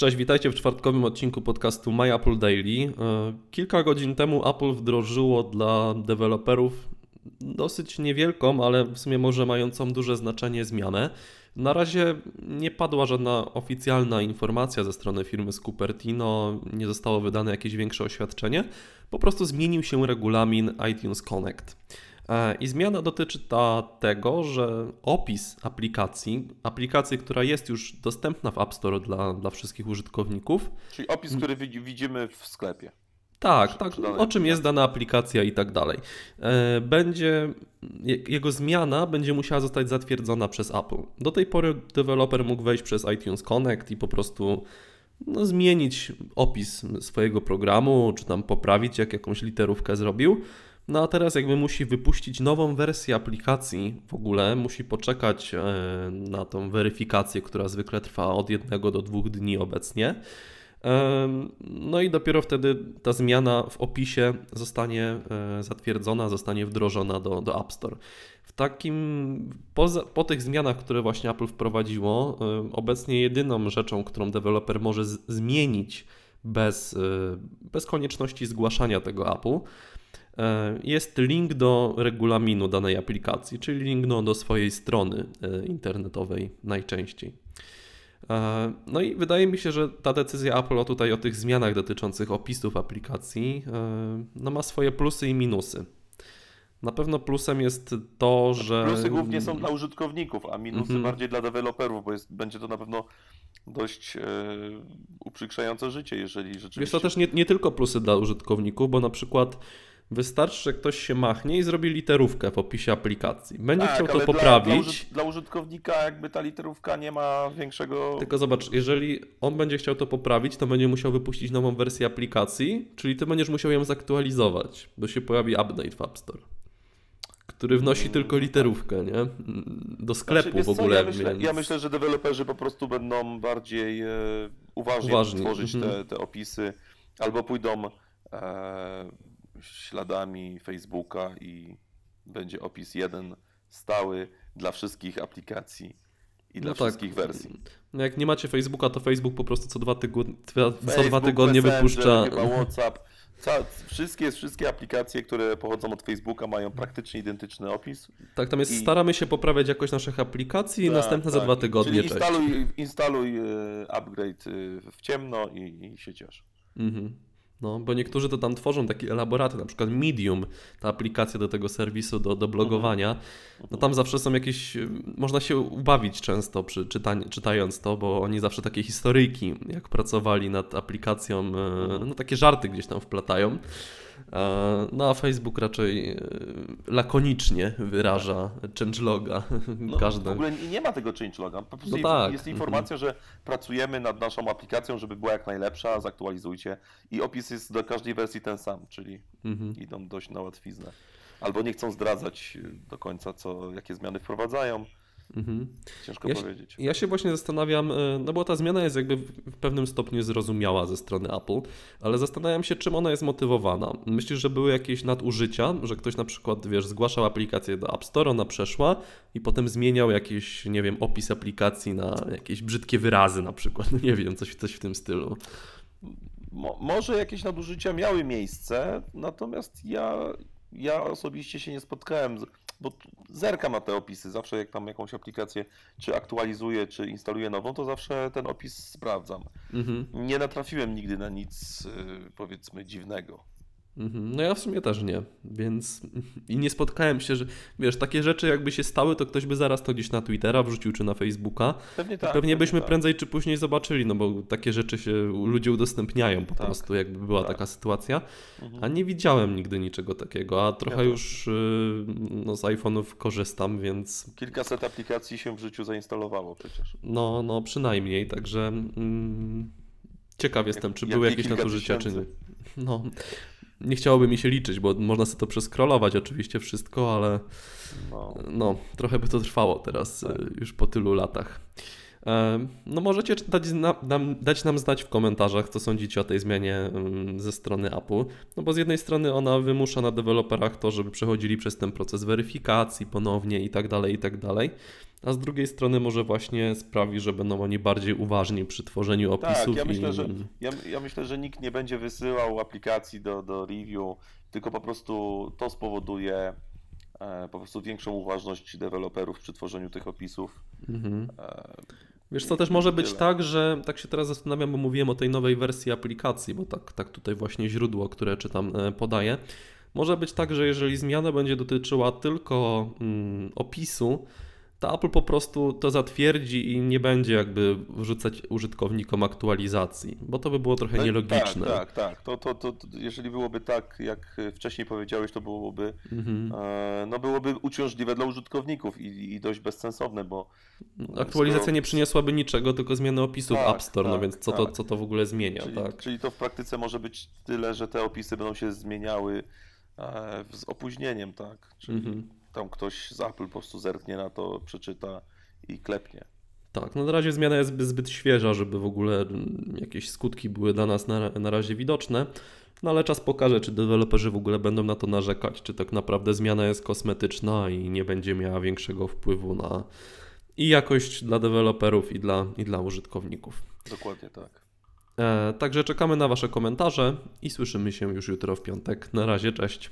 Cześć, witajcie w czwartkowym odcinku podcastu My Apple Daily. E, kilka godzin temu Apple wdrożyło dla deweloperów dosyć niewielką, ale w sumie może mającą duże znaczenie zmianę. Na razie nie padła żadna oficjalna informacja ze strony firmy z Cupertino, nie zostało wydane jakieś większe oświadczenie. Po prostu zmienił się regulamin iTunes Connect. E, I zmiana dotyczy ta tego, że opis aplikacji, aplikacji, która jest już dostępna w App Store dla, dla wszystkich użytkowników. Czyli opis, który widzimy w sklepie. Tak, tak, o czym jest dana aplikacja i tak dalej. E, będzie, jego zmiana będzie musiała zostać zatwierdzona przez Apple. Do tej pory deweloper mógł wejść przez iTunes Connect i po prostu no, zmienić opis swojego programu, czy tam poprawić, jak jakąś literówkę zrobił. No a teraz jakby musi wypuścić nową wersję aplikacji w ogóle, musi poczekać e, na tą weryfikację, która zwykle trwa od jednego do dwóch dni obecnie. E, no i dopiero wtedy ta zmiana w opisie zostanie e, zatwierdzona, zostanie wdrożona do, do App Store. W takim, poza, po tych zmianach, które właśnie Apple wprowadziło, obecnie jedyną rzeczą, którą deweloper może z, zmienić bez, bez konieczności zgłaszania tego Apple, jest link do regulaminu danej aplikacji, czyli link do, do swojej strony e, internetowej najczęściej. E, no i wydaje mi się, że ta decyzja Apple tutaj o tych zmianach dotyczących opisów aplikacji no ma swoje plusy i minusy. Na pewno plusem jest to, znaczy, że. Plusy głównie są dla użytkowników, a minusy mm -hmm. bardziej dla deweloperów, bo jest, będzie to na pewno dość e, uprzykrzające życie, jeżeli rzeczywiście. Jest to też nie, nie tylko plusy dla użytkowników, bo na przykład Wystarczy, że ktoś się machnie i zrobi literówkę w opisie aplikacji. Będzie tak, chciał to poprawić. Dla, dla, użytkownika jakby ta literówka nie ma większego. Tylko zobacz, jeżeli on będzie chciał to poprawić, to będzie musiał wypuścić nową wersję aplikacji, czyli ty będziesz musiał ją zaktualizować, bo się pojawi update w App Store. Który wnosi hmm. tylko literówkę, nie? Do sklepu znaczy, w ogóle. Co, ja, myślę, więc... ja, myślę, że deweloperzy po prostu będą bardziej e, uważnie Uważni. tworzyć te, mhm. te opisy, albo pójdą. E, śladami Facebooka i będzie opis jeden stały dla wszystkich aplikacji i dla no tak. wszystkich wersji. No jak nie macie Facebooka, to Facebook po prostu co dwa, tygodnie, co dwa tygodnie wypuszcza. Chyba WhatsApp. Ca wszystkie, wszystkie aplikacje, które pochodzą od Facebooka mają praktycznie identyczny opis. Tak, tam jest, I... staramy się poprawiać jakość naszych aplikacji i tak, następne tak. za dwa tygodnie. Czyli instaluj, instaluj e, upgrade e, w ciemno i, i się ciesz. Mhm. No, bo niektórzy to tam tworzą takie elaboraty, na przykład Medium, ta aplikacja do tego serwisu, do, do blogowania. No tam zawsze są jakieś, można się ubawić często przy czytaniu, czytając to, bo oni zawsze takie historyjki, jak pracowali nad aplikacją, e, no takie żarty gdzieś tam wplatają. No a Facebook raczej e, lakonicznie wyraża changeloga. No, Każde... W ogóle nie ma tego changeloga. Po prostu no tak. jest informacja, mhm. że pracujemy nad naszą aplikacją, żeby była jak najlepsza, zaktualizujcie. I opis jest do każdej wersji ten sam, czyli mhm. idą dość na łatwiznę. Albo nie chcą zdradzać do końca, co, jakie zmiany wprowadzają. Mhm. Ciężko ja powiedzieć. Ja się właśnie zastanawiam, e, no bo ta zmiana jest jakby w pewnym stopniu zrozumiała ze strony Apple, ale zastanawiam się, czym ona jest motywowana. Myślisz, że były jakieś nadużycia, że ktoś na przykład, wiesz, zgłaszał aplikację do App Store, ona przeszła i potem zmieniał jakiś, nie wiem, opis aplikacji na jakieś brzydkie wyrazy na przykład, nie wiem, coś, coś w tym stylu. Mo może jakieś nadużycia miały miejsce, natomiast ja, ja osobiście się nie spotkałem z bo zerkam na te opisy, zawsze jak tam jakąś aplikację czy aktualizuję, czy instaluję nową, to zawsze ten opis sprawdzam. Mhm. Nie natrafiłem nigdy na nic y, powiedzmy dziwnego. Mhm. No ja w sumie też nie, więc i nie spotkałem się, że wiesz, takie rzeczy jakby się stały, to ktoś by zaraz to gdzieś na Twittera wrzucił czy na Facebooka. Pewnie tak. Pewnie byśmy tak. prędzej czy później zobaczyli, no bo takie rzeczy się ludzie udostępniają po tak. prostu, jakby była tak. taka sytuacja. Mhm. A nie widziałem nigdy niczego takiego, a trochę ja już y, no, z iPhone'ów korzystam, więc... Kilkaset aplikacji się w życiu zainstalowało przecież. No, no przynajmniej, także mm, ciekaw jestem, czy jak, były jakieś nadużycia, czy nie. No, nie chciałoby mi się liczyć, bo można sobie to przeskrolować oczywiście wszystko, ale no, no trochę by to trwało teraz tak. już po tylu latach. No możecie dać, na, nam, dać nam znać w komentarzach, co sądzicie o tej zmianie ze strony Apple. No bo z jednej strony ona wymusza na deweloperach to, żeby przechodzili przez ten proces weryfikacji ponownie i tak dalej, i tak dalej. A z drugiej strony może właśnie sprawi, że będą oni bardziej uważni przy tworzeniu opisów. Tak, ja i- myślę, że, ja, ja myślę, że nikt nie będzie wysyłał aplikacji do, do review, tylko po prostu to spowoduje po prostu większą uważność deweloperów przy tworzeniu tych opisów. Mhm. E, Wiesz co, też może być tak, że tak się teraz zastanawiam, bo mówiłem o tej nowej wersji aplikacji, bo tak, tak tutaj właśnie źródło, które czytam, e, podaje. Może być tak, że jeżeli zmiana będzie dotyczyła tylko mm, opisu, to Apple po prostu to zatwierdzi i nie będzie jakby wrzucać użytkownikom aktualizacji, bo to by było trochę no, nielogiczne. Tak, tak, tak. To, to, to, to, jeżeli byłoby tak, jak wcześniej powiedziałeś, to byłoby, Mhm. e, no byłoby uciążliwe dla użytkowników i, i dość bezsensowne, bo Aktualizacja skoro- nie przyniosłaby niczego, tylko zmianę opisu w Tak, App Store, no tak, więc co, to, tak. co to w ogóle zmienia, Czyli, tak? czyli to w praktyce może być tyle, że te opisy będą się zmieniały e, z opóźnieniem, tak? Czyli Mhm. Tam ktoś z Apple po prostu zerknie na to, przeczyta i klepnie. Tak, no na razie zmiana jest zbyt, świeża, żeby w ogóle jakieś skutki były dla nas na, na razie widoczne. No ale czas pokaże, czy deweloperzy w ogóle będą na to narzekać, czy tak naprawdę zmiana jest kosmetyczna i nie będzie miała większego wpływu na i jakość dla deweloperów, i dla, i dla użytkowników. Dokładnie tak. E, także czekamy na Wasze komentarze i słyszymy się już jutro w piątek. Na razie, cześć.